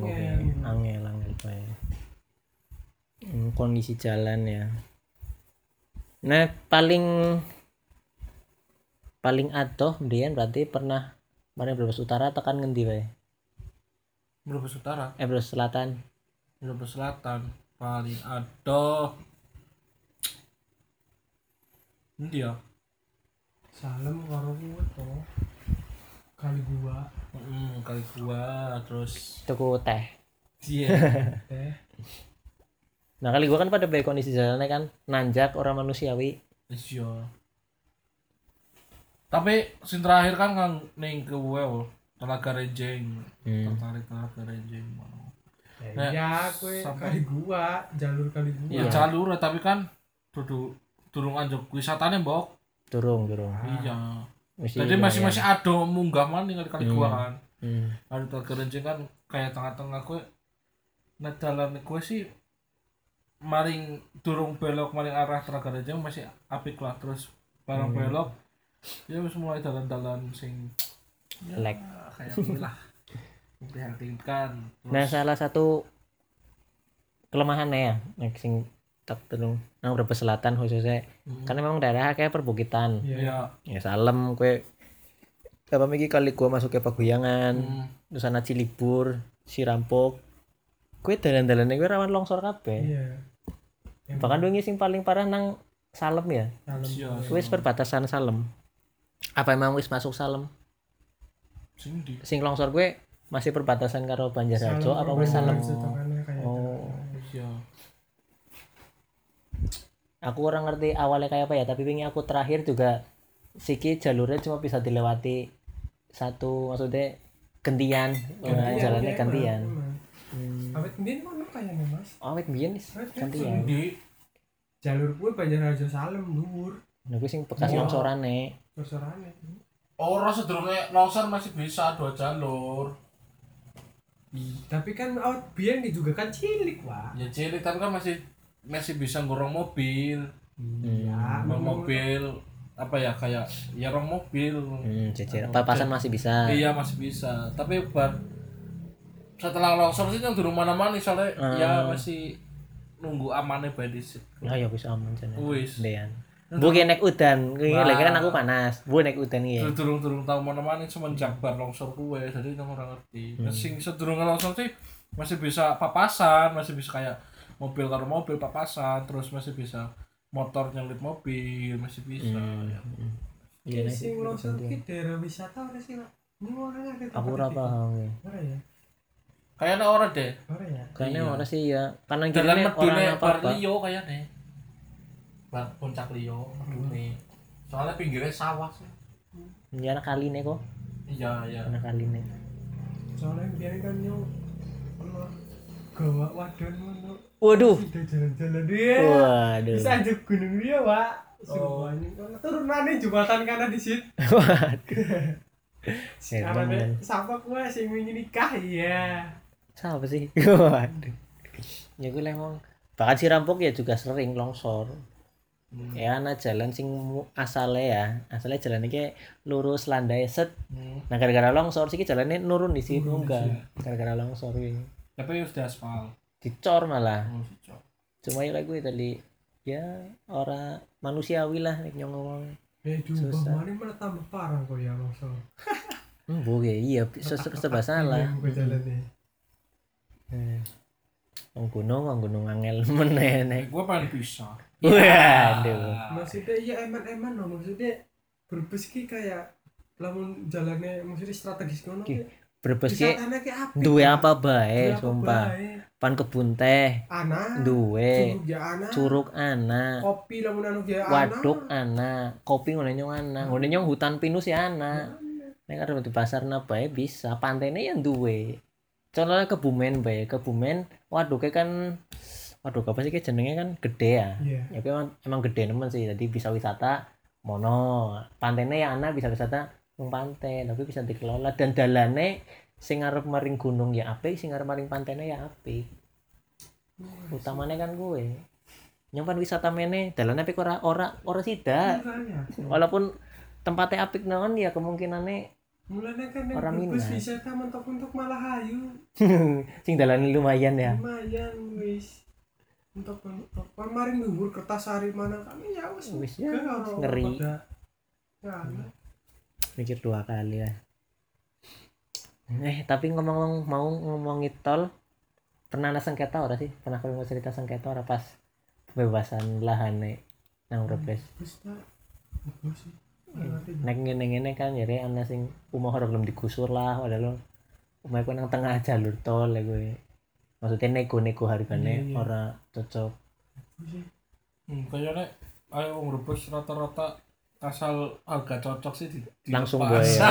angel angel bae. Hmm, kondisi jalan ya nah paling paling adoh Dian berarti pernah mana Brebes Utara tekan ngendi bae Brebes Utara, eh Brebes Selatan. Brebes Selatan, paling adoh. Endi ya? Salem karo gue toh kali gua Hmm, kali gua terus tuku teh. Iya. teh nah kali gua kan pada bae kondisi jalannya kan nanjak orang manusiawi Iya. Tapi sing terakhir kan kan ning ke well, Telaga Renjeng. hmm. Tertarik Telaga Renjeng. mau. ya, ya gue sampai- kali gua jalur kali gua Ya jalur tapi kan dudu durung anjuk wisatane mbok. turung turung Iya. Mesti Jadi masih masih ada munggah maning kali kali Hmm. gua kan. hmm. Ada Telaga Renjeng kan kayak tengah-tengah gue nah dalan gue sih maring durung belok maring arah Telaga masih apik lah terus barang Hmm. belok ya wis mulai dalan-dalan sing ya, Lek. kayak gini lah memprihatinkan terus Nah, salah satu kelemahannya ya, nek sing tak telung nang Brebes Selatan khususnya, Hmm. kan memang daerah kayak perbukitan. iya ya Ya Salem kue apa miki kali gua masuk ke Paguyangan, hmm, terus ana Cilibur, Sirampok. Kue dalan-dalannya kue rawan longsor kabeh. iya Bahkan dulu sing paling parah nang Salem ya. Salem Iya. Wis perbatasan Salem. Apa emang wis masuk Salem? sing di Sing longsor gue masih perbatasan karo Banjarrajo apa wis Salem? Oh. ya aku orang ngerti awalnya kayak apa ya tapi wingi aku terakhir juga siki jalurnya cuma bisa dilewati satu maksudnya gantian, Wah, jalannya gantian hmm. Awet kayaknya mas. Awet biyen wis Awet gantian di jalur gue Banjarraja Salem dhuwur. Nah gue sing bekas Iya. longsorane. Sorsorane orang sedurunge longsor masih bisa dua jalur. Tapi kan out biar juga kan cilik wah ya cilik tapi kan masih masih bisa ngorong mobil. Ya Ngorong mobil apa ya kayak ya rong mobil. Hmm, cicir papasan masih bisa. Iya masih bisa. Tapi bar setelah longsor sih yang di rumah mana soalnya Ah. ya masih nunggu amannya bae dhisik oh ya wis aman jane wis Dean Bu ki nek udan, lagi kan aku panas. Bu nek udan iki. durung durung tahu mana mana semenjak bar longsor kuwe jadi nang ora ngerti hmm. sing sedurung longsor sih masih bisa papasan masih bisa kayak mobil karo mobil papasan terus masih bisa motor nyelip mobil masih bisa ya. Iya nek. sing longsor ki daerah wisata ora sih orang Aku ora paham. ya. ora ya kayaknya ora deh ora ya Kayaknya Iya. ora sih ya. Kanan jalan kiri medune orang bar liyo kayaknya bar puncak liyo medune soalnya pinggirnya sawah sih Ya anak kali nih kok. iya iya Anak kali nih. soalnya biar kan yo ono gawa wadon ngono Waduh. udah jalan-jalan dia Waduh. bisa aja gunung dia pak Oh. Sumpah, turunannya jembatan kanan di situ Serem karena kan. siapa gua sing ingin nikah ya Siapa sih? Waduh. Ya gue emang bahkan si rampok ya juga sering longsor. Hmm. Ya anak jalan sing asale ya, asale jalan kayak lurus landai set. Hmm. Nah gara-gara longsor sih jalannya nurun di Nurun di enggak. Gara-gara longsor ini. tapi sudah aspal Dicor malah. oh, cocok. Cuma ya gue tadi ya ora manusiawi lah nyong ngomong. ya Susah. diubah mana malah tambah parah kok ya longsor Hmm, bu iya se- se- serba salah. Gue jalannya Hmm. Wong gunung, wong gunung angel meneh. gue pengen bisa Waduh. maksudnya iya eman-eman loh. Maksudnya berbes ki kayak lamun jalannya maksudnya strategis ngono Ki, ki Brebes ki duwe apa bae Duwe apa sumpah. Pan kebun teh. Ana duwe. curug ya ana curug ana kopi lamun anu ya ana waduk ana kopi ngene nyong ana ngene nyong hutan pinus ya ana nek arep di pasar na bae bisa. Pantene yang duwe contohnya kebumen bae kebumen waduke kan waduh apa sih ki jenenge kan gede ya. Iya. Ya emang, emang gede nemen sih. Jadi bisa wisata mono. Pantene ya ana bisa wisata pantai tapi bisa dikelola. Dan dalane sing arep maring gunung ya apik sing arep maring pantene ya apik. Utamanya kan gue nyampan wisata mene dalane apik ora ora ora sida Makanya. walaupun tempatnya apik naon ya kemungkinannya mulanya kan yang Orang berbes minat. wisata mentok-mentok malah hayu sing dalane lumayan ya. Lumayan wis. Untuk mentok kemarin dhuwur kertas hari mana kami ya wis Wis ya, ngeri. pada- Ya, ana. mikir dua kali lah eh tapi ngomong mau ngomongin tol pernah ada sengketa ora sih? Pernah kalau cerita sengketa ora pas pembebasan lahan nih nang Brebes Bagus sih. Nek ngene ngene kan jadi ana sing umah ora belum digusur lah padahal umah iku nang tengah jalur tol ya gue maksudnya nego-nego harganya Iya, iya. ora cocok. Hmm, kayaknya ayo wong rebus rata-rata asal harga cocok sih di, di langsung gue ya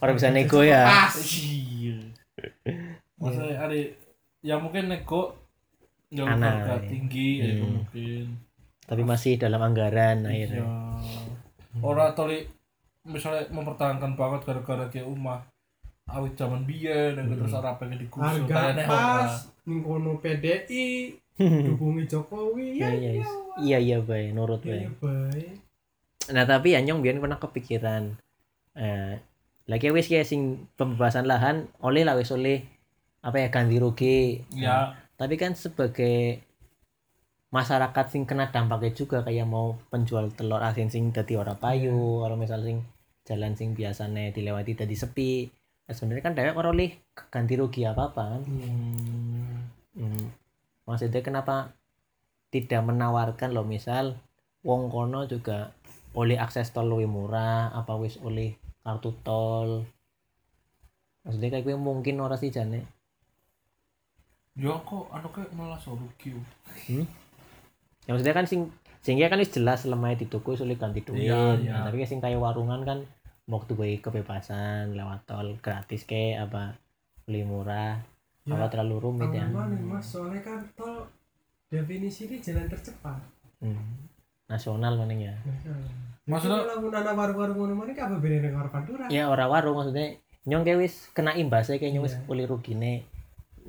orang bisa nego ya. Iya. Maksudnya ada ya mungkin nego ya Anak, harga iya. tinggi ya Hmm. mungkin tapi masih dalam anggaran iya. akhirnya. Orang toli misalnya mempertahankan banget gara-gara kayak umah awit zaman biyen dan terus orang pengen digusur harga pas ning kono PDI dukungi Jokowi ya iya iya iya. Iya iya bay nurut iya baik nah tapi anyong biyen pernah kepikiran eh lagi wis ya sing pembebasan lahan oleh lah wis oleh apa ya ganti rugi. Ya tapi kan sebagai masyarakat sing kena dampaknya juga kayak mau penjual telur asin sing dadi ora payu kalau misal sing jalan sing biasanya dilewati tadi sepi. Nah, sebenarnya kan dewek ora oleh ganti rugi apa apa kan. Hmm, Hmm. Maksudnya kenapa tidak menawarkan lo misal wong kono juga oleh akses tol lebih murah apa wis oleh kartu tol. Maksudnya kayak gue mungkin ora sih jane ya? Kok anu kayak malah so rugi ya maksudnya kan sing sehingga kan wis jelas lemah di toko oleh ganti duit. Iya, iya. Nah, tapi kan sing kayak warungan kan waktu gue kebebasan lewat tol gratis ke apa lebih murah. Ya apa terlalu rumit ya? Aman mas. Soalnya kan tol definisi ini jalan tercepat. Hmm. nasional mending ya. Maksudnya- Maksudnya lamun ana warung-warung ngono mana kabeh bene ning Pantura. ya ora warung maksudnya nyong wis kena imbasnya kayak nyong wis Iya. pulih rugine.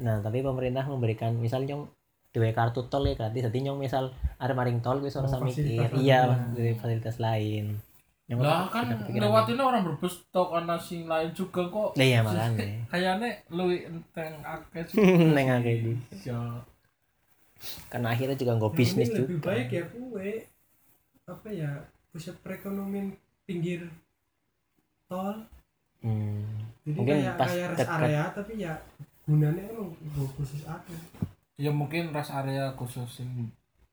Nah tapi pemerintah memberikan misal nyong dua kartu tol ya gratis. Jadi nyong misal ada maring tol wis ora Oh, mikir. iya dari fasilitas lain. Nyong lah kan kepikiran lewatinnya orang berbes tok ana sing lain juga kok. Gitu. iya makanya. Kayaknya luwih enteng akeh sih. Neng akeh di. Ya karena akhirnya juga nggak bisnis ini lebih juga baik ya kue apa ya pusat perekonomian pinggir tol. Hmm. jadi Mungkin kayak pas kayak rest dekat- area tapi ya gunanya emang khusus apa ya mungkin rest area khusus sing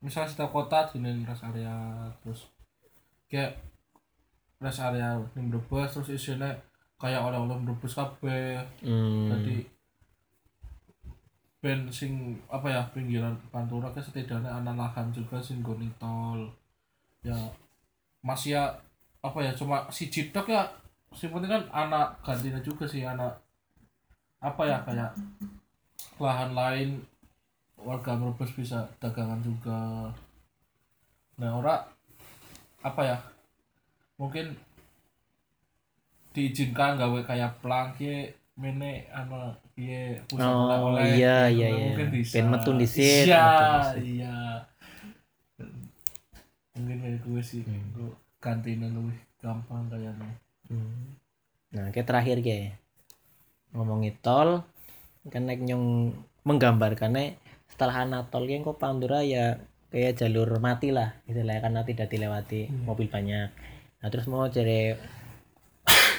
misalnya setiap kota gini rest area terus kayak rest area ning Brebes terus isinya kayak oleh-oleh Brebes kabeh. Hmm. jadi ben sing apa ya pinggiran Pantura kan setidaknya ana lahan juga sing goni tol. Ya masih ya apa ya cuma si tok ya sing penting kan anak gantinya juga sih anak apa ya kayak lahan lain warga Brebes bisa dagangan juga nah ora apa ya mungkin diizinkan gawe kayak plangke mene ana piye pusat Oh oleh-oleh iya iya iya. mungkin bisa Ben disit. iya iya mungkin kayak gue sih Hmm. gue gantinya lebih gampang kayaknya Hmm. Nah, kayak terakhir kayak ngomongin tol kan naik nyong menggambarkannya setelah anak tol yang kok Pandura ya kayak jalur mati lah istilahnya karena tidak dilewati Iya. mobil banyak. Nah terus mau cari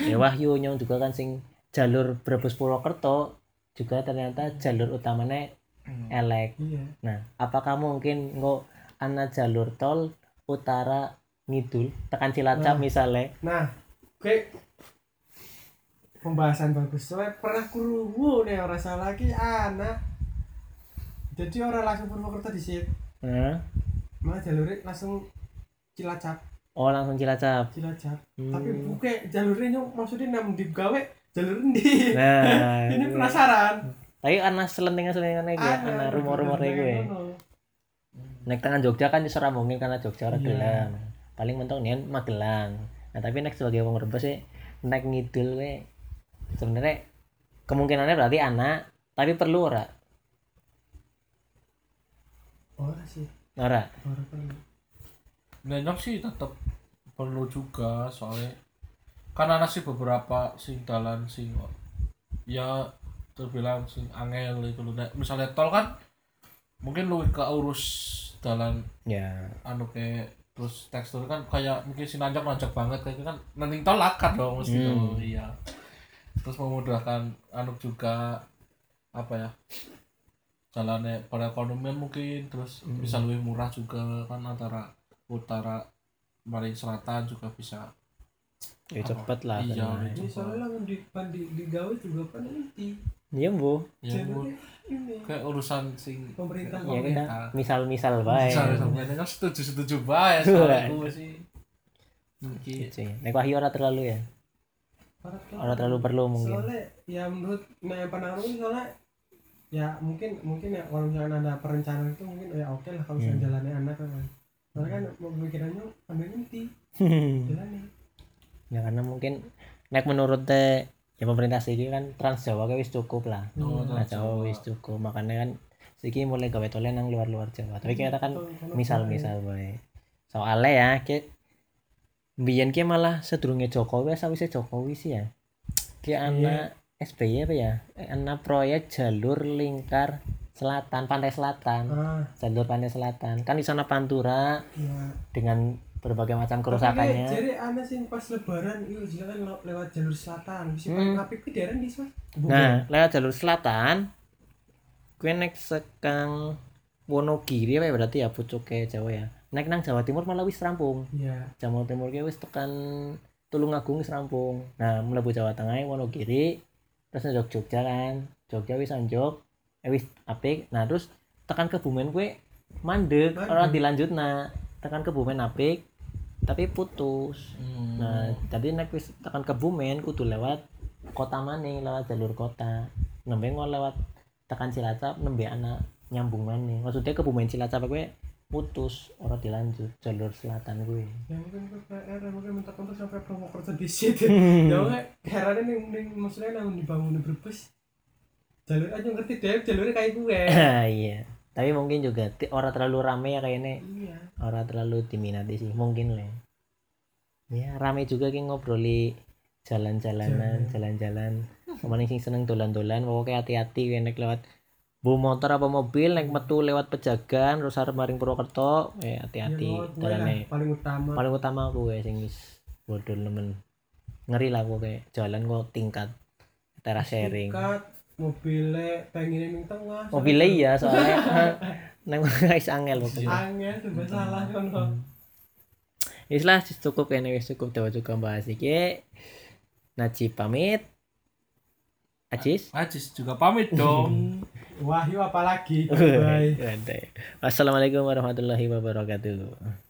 ya Wahyu nyong juga kan sing jalur Brebes Purwokerto juga ternyata jalur utamanya Hmm. elek. iya Nah, apakah mungkin nggak anak jalur tol utara ngidul tekan Cilacap Nah. misalnya nah kayak pembahasan bagus soalnya pernah kurungu nih orang salah lagi anak jadi orang langsung Purwokerto di sini Hah? malah jalurnya langsung Cilacap Oh langsung Cilacap. Cilacap Hmm. tapi buke jalurnya nyok maksudnya nam digawe jalur endi Nah, ini iya. penasaran Tapi karena selentingan selentingan gue, karena rumor-rumor gue. Naik tangan Jogja kan justru mungkin karena Jogja orang Iya. gelang. Paling mentok nih Magelang. Nah tapi naik sebagai wong Brebes sih naik ngidul we. Sebenarnya kemungkinannya berarti anak, tapi perlu ora? Ora sih Ora. ora perlu Nenyok sih tetap perlu juga soalnya karena ada sih beberapa sing dalan sing ya terbilang sing angel itu loh. Nek misalnya tol kan mungkin lu ke urus dalan Ya. anu kayak terus tekstur kan kayak mungkin si nanjak nanjak banget kayak kan nanti tol lakat dong mesti Hmm. tuh iya terus memudahkan anu juga apa ya jalannya perekonomian mungkin terus Hmm. bisa lebih murah juga kan antara utara maring selatan juga bisa Ya cepet lah. Iya, karena- itu. ini soalnya langsung di pan di digawe juga kan inti Iya bu. ya Bu, kayak urusan sing pemerintah Ya kita pemerintah. misal-misal baik. Misalnya sampeyan kan setuju setuju bae soalnya gue sih mungkin Gitu sih. Naik wahyu ora terlalu ya. Para Ora terlalu perlu mungkin. soalnya ya menurut nah yang pengaruh soalnya ya mungkin mungkin ya kalau misalnya ada perencanaan itu mungkin ya oke lah kalau misalnya Hmm. jalannya anak kan. Soalnya kan pemikirannya ambil inti jalannya. Ya karena mungkin naik menurut teh ya pemerintah sih kan Trans Jawa wis cukup lah. Oh, Trans Trans Jawa wis cukup. Makanya kan siki mulai gawe tolen nang luar-luar Jawa. Tapi kita kan misal-misal bae soalnya ya kayak biyen ki malah sedurunge Jokowi sawise Jokowi sih ya. Ki anak SBY apa ya? Anak proyek jalur lingkar selatan pantai selatan. Ah. Jalur pantai selatan. Kan di sana Pantura ya dengan berbagai macam kerusakannya. jadi aneh sih pas lebaran itu juga kan lew- lewat jalur selatan. Bisa Hmm. paling apik ke daerah di sana Nah, lewat jalur selatan, gue naik sekang Wonogiri apa ya berarti ya pucuke Jawa ya. Naik nang Jawa Timur malah wis rampung. iya. Jawa Timur gue wis tekan Tulungagung wis rampung. Nah, mlebu Jawa Tengah Wonogiri, terus njok Jogja kan. Jogja wis anjok, eh wis apik. Nah, terus tekan Kebumen gue mandek, Mandek. ora dilanjut nah. Tekan Kebumen apik, tapi putus. Hmm. Nah, tadi naik wis tekan Kebumen kudu lewat kota maning, lewat jalur kota. Nembe mau lewat tekan Cilacap nembe anak nyambung maning. Maksudnya Kebumen Cilacap gue putus ora dilanjut jalur selatan gue ya mungkin ke PR ya mungkin minta kontrak sampai Purwokerto di situ. Ya mungkin herannya nih nih maksudnya nang dibangun di Brebes. Jalur aja ngerti deh jalurnya kayak gue. Iya. Tapi mungkin juga ti- ora terlalu rame ya kayaknya. Iya. Ora terlalu diminati sih mungkin lah ya rame juga ki ngobroli jalan-jalanan jalan-jalan. Kemarin sing seneng dolan-dolan pokoknya hati-hati nek lewat bu motor apa mobil nek metu lewat pejagan terus arep maring Purwokerto eh hati-hati Ya, dalane. paling utama. Paling utama aku ya sing wis bodol nemen. Ngeri lah aku kayak jalan kok tingkat teras sharing. Tingkat, mobilnya pengen ning tengah mobilnya iya soalnya. Neng guys angel pokoknya angin serba salah kan Wis lah cukup kayaknya wis cukup dewa juga bahas iki. Najib pamit. Ajis. Ajis juga pamit dong Wahyu apalagi bye Wassalamualaikum warahmatullahi wabarakatuh.